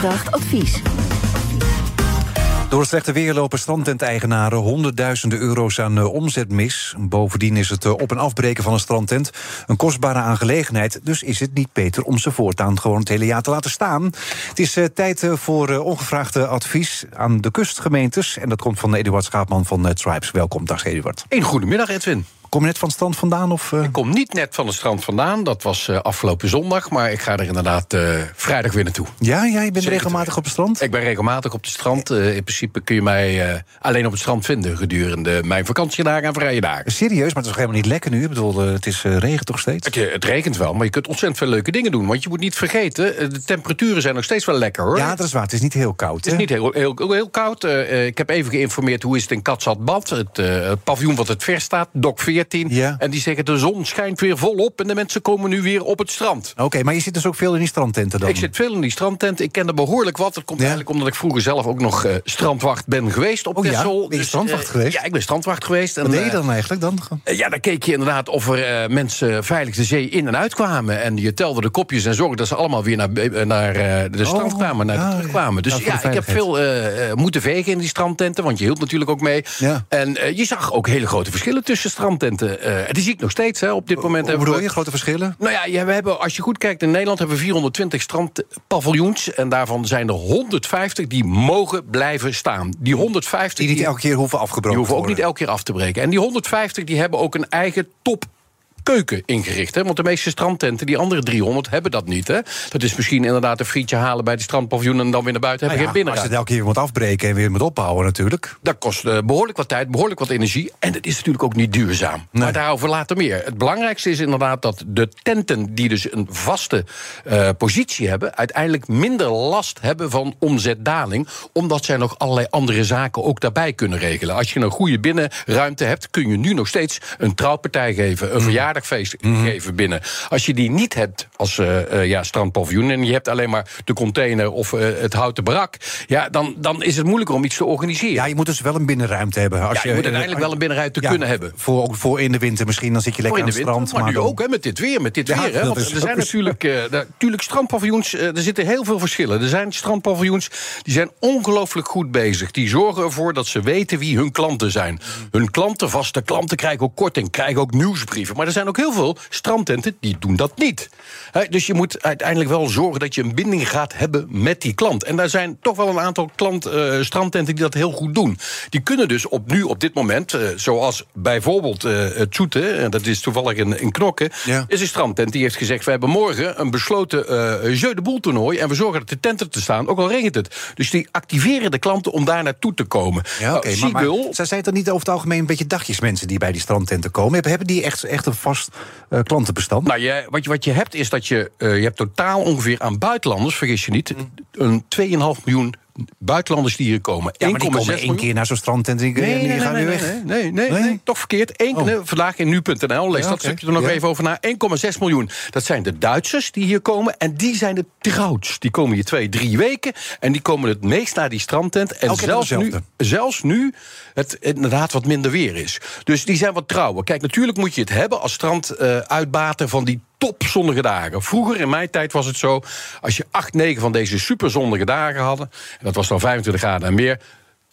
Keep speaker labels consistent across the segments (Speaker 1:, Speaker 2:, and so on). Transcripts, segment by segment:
Speaker 1: vraagt advies.
Speaker 2: Door het slechte weer lopen strandtenteigenaren honderdduizenden euro's aan uh, omzet mis. Bovendien is het uh, op- en afbreken van een strandtent een kostbare aangelegenheid. Dus is het niet beter om ze voortaan gewoon het hele jaar te laten staan. Het is uh, tijd voor ongevraagde advies aan de kustgemeentes. En dat komt van Eduard Schaapman van Tribes. Welkom, dag Eduard.
Speaker 3: Een goedemiddag, Edwin.
Speaker 2: Kom je net van het strand vandaan? Of, uh...
Speaker 3: Ik kom niet net van het strand vandaan. Dat was uh, afgelopen zondag. Maar ik ga er inderdaad uh, vrijdag weer naartoe.
Speaker 2: Ja, ja je bent Zeker regelmatig op het strand?
Speaker 3: Ik ben regelmatig op het strand. in principe kun je mij alleen op het strand vinden gedurende mijn vakantiedagen en vrije dagen.
Speaker 2: Serieus, maar het is toch helemaal niet lekker nu? Ik bedoel, het is regen toch steeds?
Speaker 3: Het, het, regent wel, maar je kunt ontzettend veel leuke dingen doen. Want je moet niet vergeten, de temperaturen zijn nog steeds wel lekker hoor.
Speaker 2: Ja, dat is waar. Het is niet heel koud.
Speaker 3: Het is niet heel, heel, heel koud. ik heb even geïnformeerd hoe is het in Katzatbad. Het, paviljoen wat het ver staat, DOC 14.
Speaker 2: Ja.
Speaker 3: En die zeggen de zon schijnt weer volop en de mensen komen nu weer op het strand.
Speaker 2: Oké, okay, maar je zit dus ook veel in die strandtenten dan?
Speaker 3: Ik zit veel in die strandtenten. Ik ken er behoorlijk wat. Dat komt ja. eigenlijk omdat ik vroeger zelf ook nog uh, strandwacht ben geweest op
Speaker 2: oh,
Speaker 3: Texel.
Speaker 2: Ja? Ben je strandwacht uh, geweest?
Speaker 3: Ja, ik ben strandwacht geweest.
Speaker 2: Wat en, deed je dan eigenlijk dan?
Speaker 3: Ja, dan keek je inderdaad of er mensen veilig de zee in en uit kwamen. En je telde de kopjes en zorgde dat ze allemaal weer naar, naar de strand kwamen, naar
Speaker 2: oh,
Speaker 3: de terugkwamen. Dus ja, ik heb veel moeten vegen in die strandtenten, want je hield natuurlijk ook mee. En je zag ook hele grote verschillen tussen strandtenten. En die zie ik nog steeds hè, op dit moment.
Speaker 2: Hoe bedoel je, grote verschillen?
Speaker 3: Nou ja, ja, we hebben, als je goed kijkt, in Nederland hebben we 420 strandpaviljoens. En daarvan zijn er 150 die mogen blijven staan. Die 150
Speaker 2: die niet elke keer hoeven afgebroken
Speaker 3: Die hoeven ook
Speaker 2: worden.
Speaker 3: niet elke keer af te breken. En die 150 die hebben ook een eigen top keuken ingericht. Hè? Want de meeste strandtenten, die andere 300, hebben dat niet. Hè? Dat is misschien inderdaad een frietje halen bij de strandpaviljoen... en dan weer naar buiten hebben
Speaker 2: nou
Speaker 3: geen binnen.
Speaker 2: Als je het elke keer moet afbreken en weer moet opbouwen natuurlijk.
Speaker 3: Dat kost uh, behoorlijk wat tijd, behoorlijk wat energie. En dat is natuurlijk ook niet duurzaam. Nee. Maar daarover later meer. Het belangrijkste is inderdaad dat de tenten... die dus een vaste uh, positie hebben... uiteindelijk minder last hebben van omzetdaling... omdat zij nog allerlei andere zaken ook daarbij kunnen regelen. Als je een goede binnenruimte hebt... kun je nu nog steeds een trouwpartij geven, een verjaardag feest
Speaker 2: Mhm.
Speaker 3: geven binnen. Als je die niet hebt als uh, ja, strandpaviljoen... en je hebt alleen maar de container of uh, het houten barak... Ja, dan, dan is het moeilijker om iets te organiseren.
Speaker 2: Ja, je moet dus wel een binnenruimte hebben. Als
Speaker 3: ja, je, je moet uiteindelijk wel een binnenruimte kunnen hebben.
Speaker 2: Voor, ook voor in de winter misschien, dan zit je lekker aan het strand.
Speaker 3: Maar, maar nu
Speaker 2: dan...
Speaker 3: ook, hè, met dit weer. Met dit weer hè, want er zijn natuurlijk, natuurlijk strandpaviljoens... er zitten heel veel verschillen. Er zijn strandpaviljoens die zijn ongelooflijk goed bezig. Die zorgen ervoor dat ze weten wie hun klanten zijn. Hun klanten, vaste klanten, krijgen ook korting, krijgen ook nieuwsbrieven. Maar er zijn ook heel veel strandtenten die doen dat niet. Dus je moet uiteindelijk wel zorgen dat je een binding gaat hebben met die klant. En daar zijn toch wel een aantal klant, uh, strandtenten die dat heel goed doen. Die kunnen dus op nu, op dit moment, uh, zoals bijvoorbeeld uh, het Zoete... en dat is toevallig in, in Knokken...
Speaker 2: Ja.
Speaker 3: is een strandtent die heeft gezegd... we hebben morgen een besloten Jeu de Boel toernooi... en we zorgen dat de tenten te staan, ook al regent het. Dus die activeren de klanten om daar naartoe te komen.
Speaker 2: Ja, oké.
Speaker 3: Nou,
Speaker 2: maar, zijn toch niet over het algemeen een beetje dagjesmensen die bij die strandtenten komen? Hebben, hebben die echt, echt een vast eh, klantenbestand?
Speaker 3: Nou, je, wat, je, wat je hebt is dat je, uh, je hebt totaal ongeveer aan buitenlanders, vergis je niet, een 2,5 miljoen buitenlanders die hier komen.
Speaker 2: ja, maar die
Speaker 3: 1,6
Speaker 2: komen één keer naar zo'n strandtent en die,
Speaker 3: Nee,
Speaker 2: gaan
Speaker 3: nee,
Speaker 2: weer weg.
Speaker 3: Nee, nee, nee, toch verkeerd. Eén,
Speaker 2: Oh.
Speaker 3: vandaag in nu.nl, lees
Speaker 2: Ja,
Speaker 3: dat stukje er nog
Speaker 2: Ja.
Speaker 3: even over na. 1,6 miljoen. Dat zijn de Duitsers die hier komen. En die zijn de trouwts. Die komen hier twee, drie weken. En die komen het meest naar die strandtent. En
Speaker 2: Elke
Speaker 3: zelfs nu, zelfs nu het inderdaad wat minder weer is. Dus die zijn wat trouwer. Kijk, natuurlijk moet je het hebben als strand eh, uitbater van die topzonnige dagen. Vroeger, in mijn tijd, was het zo... als je acht, negen van deze superzonnige dagen hadden... en dat was dan 25 graden en meer...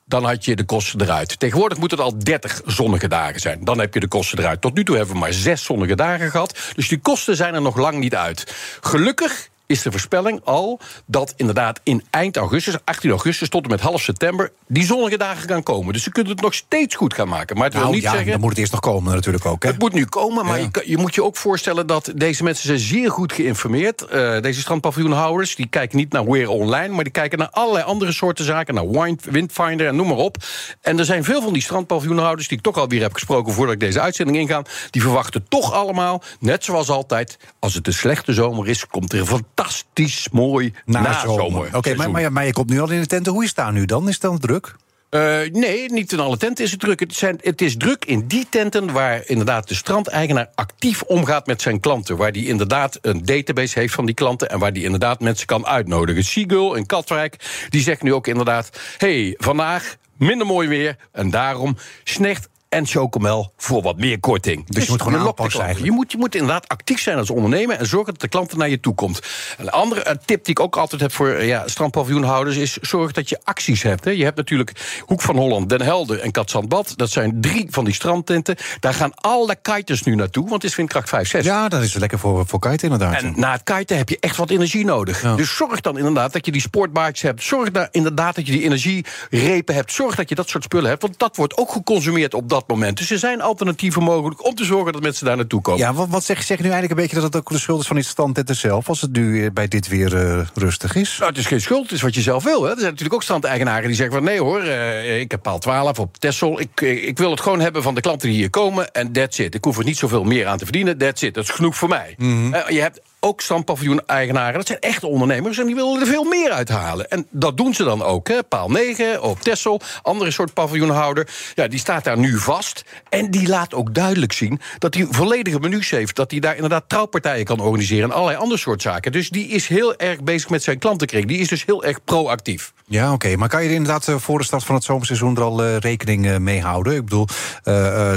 Speaker 3: dan had je de kosten eruit. Tegenwoordig moet het al 30 zonnige dagen zijn. Dan heb je de kosten eruit. Tot nu toe hebben we maar zes zonnige dagen gehad. Dus die kosten zijn er nog lang niet uit. Gelukkig is de voorspelling al dat inderdaad in eind augustus, 18 augustus tot en met half september, die zonnige dagen gaan komen. Dus ze kunnen het nog steeds goed gaan maken. Maar het wil
Speaker 2: Nou
Speaker 3: niet
Speaker 2: ja,
Speaker 3: zeggen.
Speaker 2: dan moet het eerst nog komen natuurlijk ook. Hè?
Speaker 3: Het moet nu komen, maar
Speaker 2: Ja.
Speaker 3: je, je moet je ook voorstellen dat deze mensen zijn zeer goed geïnformeerd. Uh, deze strandpaviljoenhouders, die kijken niet naar Weer Online, maar die kijken naar allerlei andere soorten zaken, naar Wind- Windfinder en noem maar op. En er zijn veel van die strandpaviljoenhouders, die ik toch alweer heb gesproken voordat ik deze uitzending inga, die verwachten toch allemaal, net zoals altijd, als het een slechte zomer is, komt er een fantastisch mooi nazomer.
Speaker 2: Oké, maar, maar, maar je komt nu al in de tenten. Hoe is het daar nu dan? Is het dan druk?
Speaker 3: Uh, nee, niet in alle tenten is het druk. Het, zijn, het is druk in die tenten waar inderdaad de strandeigenaar actief omgaat met zijn klanten. Waar die inderdaad een database heeft van die klanten en waar die inderdaad mensen kan uitnodigen. Seagull in Katwijk, die zegt nu ook inderdaad: hey, vandaag minder mooi weer en daarom snecht en Chocomel voor wat meer korting.
Speaker 2: Dus, je moet gewoon aanpassen eigenlijk.
Speaker 3: Je moet, je moet inderdaad actief zijn als ondernemer en zorgen dat de klanten naar je toe komt. Een andere eh, tip die ik ook altijd heb voor eh, ja, strandpaviljoenhouders is zorg dat je acties hebt. Hè. Je hebt natuurlijk Hoek van Holland, Den Helder en Katzandbad. Dat zijn drie van die strandtenten. Daar gaan alle kiters nu naartoe, want het is windkracht 5, 6.
Speaker 2: Ja, dat is lekker voor, voor kite inderdaad.
Speaker 3: En na het kiten heb je echt wat energie nodig.
Speaker 2: Ja.
Speaker 3: Dus zorg dan inderdaad dat je die sportbikes hebt. Zorg daar inderdaad dat je die energierepen hebt. Zorg dat je dat soort spullen hebt. Want dat wordt ook geconsumeerd op dat moment. Dus er zijn alternatieven mogelijk om te zorgen dat mensen daar naartoe komen.
Speaker 2: Ja, wat, wat zeg, zeg je nu eigenlijk een beetje dat het ook de schuld is van strandtenten zelf... als het nu eh, bij dit weer eh, rustig is?
Speaker 3: Nou, het is geen schuld, het is wat je zelf wil. Hè. Er zijn natuurlijk ook strandeigenaren die zeggen van... nee hoor, eh, ik heb paal 12 op Texel. Ik, ik wil het gewoon hebben van de klanten die hier komen en that's it. Ik hoef er niet zoveel meer aan te verdienen, that's it. Dat is genoeg voor mij. Eh, je hebt ook strandpaviljoen-eigenaren, dat zijn echte ondernemers... en die willen er veel meer uithalen. En dat doen ze dan ook. Hè. Paal 9 op Texel, andere soort paviljoenhouder... Ja, die staat daar nu vast. En die laat ook duidelijk zien dat hij volledige menus heeft... dat hij daar inderdaad trouwpartijen kan organiseren... en allerlei andere soort zaken. Dus die is heel erg bezig met zijn klantenkring. Die is dus heel erg proactief.
Speaker 2: Ja, oké. Maar kan je er inderdaad eh, voor de start van het zomerseizoen er al eh, rekening eh, mee houden? Ik bedoel,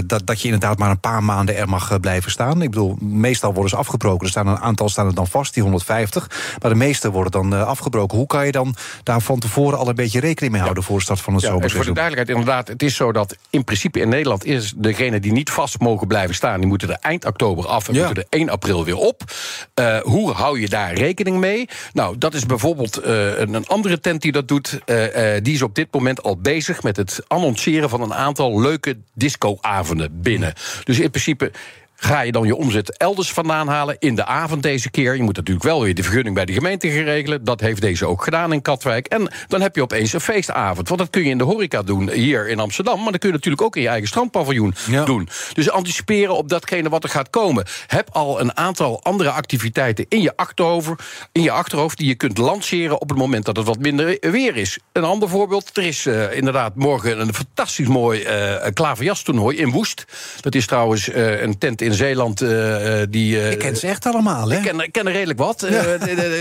Speaker 2: dat, dat je inderdaad maar een paar maanden er mag blijven staan. Ik bedoel, meestal worden ze afgebroken. Er staan een aantal staan er dan vast, die 150. Maar de meeste worden dan eh, afgebroken. Hoe kan je dan daar van tevoren al een beetje rekening mee houden... voor de start van het
Speaker 3: Ja, en voor de
Speaker 2: zomerseizoen?
Speaker 3: duidelijkheid, inderdaad, het is zo dat in principe in Nederland is degene die niet vast mogen blijven staan, die moeten er eind oktober af en
Speaker 2: Ja.
Speaker 3: moeten er 1 april weer op. Eh, hoe hou je daar rekening mee? Nou, dat is bijvoorbeeld eh, een, een andere tent die dat doet. die is op dit moment al bezig met het annonceren van een aantal leuke discoavonden binnen. Dus in principe. Ga je dan je omzet elders vandaan halen in de avond deze keer? Je moet natuurlijk wel weer de vergunning bij de gemeente gaan regelen. Dat heeft deze ook gedaan in Katwijk. En dan heb je opeens een feestavond. Want dat kun je in de horeca doen hier in Amsterdam. Maar dat kun je natuurlijk ook in je eigen strandpaviljoen
Speaker 2: Ja.
Speaker 3: doen. Dus anticiperen op datgene wat er gaat komen. Heb al een aantal andere activiteiten in je achterhoofd, in je achterhoofd die je kunt lanceren op het moment dat het wat minder weer is. Een ander voorbeeld: er is eh, inderdaad morgen een fantastisch mooi eh klaverjastoernooi in Woest. Dat is trouwens eh, een tent in Zeeland eh, eh, die. eh,
Speaker 2: Ik ken ze echt allemaal, hè?
Speaker 3: ik ken, ik ken er redelijk wat. Eh,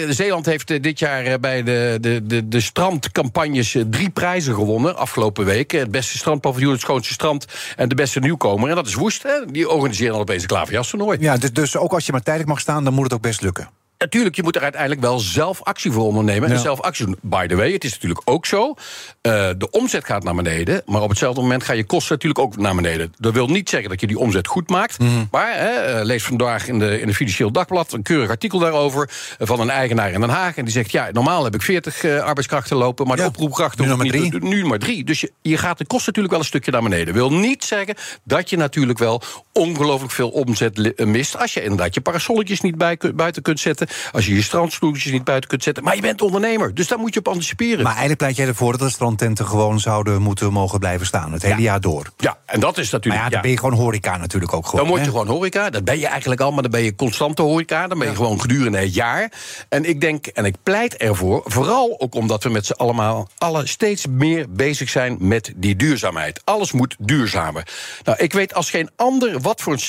Speaker 3: Zeeland heeft eh, dit jaar eh, bij de, de, de, de strandcampagnes eh, drie prijzen gewonnen afgelopen week. Eh, Het beste strandpaviljoen, het schoonste strand en de beste nieuwkomer. En dat is Woest. Hè. Die organiseren al opeens een klaverjastoernooi.
Speaker 2: Ja, dus, dus ook als je maar tijdelijk mag staan, dan moet het ook best lukken.
Speaker 3: Natuurlijk, je moet er uiteindelijk wel zelf actie voor ondernemen.
Speaker 2: Ja.
Speaker 3: En zelf actie doen. By the way, het is natuurlijk ook zo. eh, de omzet gaat naar beneden. Maar op hetzelfde moment gaan je kosten natuurlijk ook naar beneden. Dat wil niet zeggen dat je die omzet goed maakt.
Speaker 2: Mhm.
Speaker 3: Maar hè, eh, lees vandaag in de, in de Financieel Dagblad een keurig artikel daarover. eh, van een eigenaar in Den Haag. En die zegt: Ja, normaal heb ik 40 eh, arbeidskrachten lopen. Maar
Speaker 2: Ja,
Speaker 3: de oproepkrachten
Speaker 2: nu maar
Speaker 3: niet te- nu maar drie. Dus je, je gaat de kosten natuurlijk wel een stukje naar beneden. Wil niet zeggen dat je natuurlijk wel ongelooflijk veel omzet mist. Als je inderdaad je parasolletjes niet bij, buiten kunt zetten. Als je je strandstoeltjes niet buiten kunt zetten. Maar je bent ondernemer, dus daar moet je op anticiperen.
Speaker 2: Maar eigenlijk pleit jij ervoor dat de strandtenten gewoon zouden moeten mogen blijven staan. Het hele
Speaker 3: Ja.
Speaker 2: jaar door.
Speaker 3: ja, en dat is
Speaker 2: Maar
Speaker 3: natuurlijk.
Speaker 2: ja, dan ben je gewoon horeca natuurlijk ook gewoon.
Speaker 3: Dan word je
Speaker 2: hè?
Speaker 3: gewoon horeca. Dat ben je eigenlijk al, maar dan ben je constante horeca. Dan ben je gewoon gedurende het jaar. En ik denk, en ik pleit ervoor, vooral ook omdat we met z'n allemaal alle steeds meer bezig zijn met die duurzaamheid. Alles moet duurzamer. Nou, ik weet als geen ander wat voor een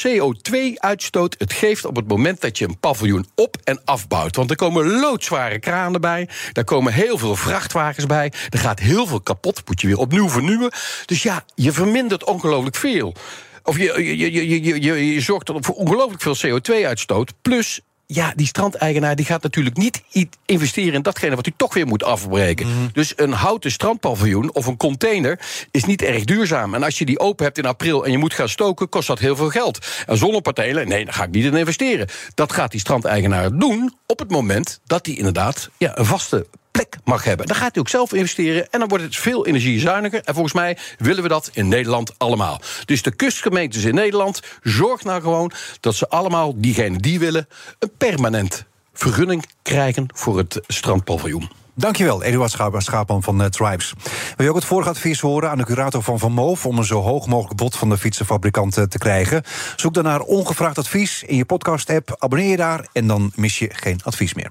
Speaker 3: CO2-uitstoot het geeft op het moment dat je een paviljoen op- en afbouwt. Want er komen loodzware kranen bij. Daar komen heel veel vrachtwagens bij. Er gaat heel veel kapot. Moet je weer opnieuw vernieuwen. Dus ja, je vermindert ongelooflijk veel. Of je, je, je, je, je, je, zorgt voor ongelooflijk veel CO2-uitstoot. Plus, ja, die strandeigenaar die gaat natuurlijk niet investeren in datgene wat hij toch weer moet afbreken. Dus een houten strandpaviljoen of een container is niet erg duurzaam. En als je die open hebt in april en je moet gaan stoken, kost dat heel veel geld. En zonnepanelen, nee, daar ga ik niet in investeren. Dat gaat die strandeigenaar doen op het moment dat hij inderdaad ja, een vaste plek mag hebben. Dan gaat hij ook zelf investeren en dan wordt het veel energiezuiniger. En volgens mij willen we dat in Nederland allemaal. Dus de kustgemeentes in Nederland, zorg nou gewoon dat ze allemaal, diegenen die willen, een permanent vergunning krijgen voor het strandpaviljoen.
Speaker 2: Dankjewel, Eduard Schaap- Schaapman van eh, Tribes. Wil je ook het vorige advies horen aan de curator van Van Moof... om een zo hoog mogelijk bod van de fietsenfabrikant eh, te krijgen? Zoek dan naar ongevraagd advies in je podcast-app. Abonneer je daar en dan mis je geen advies meer.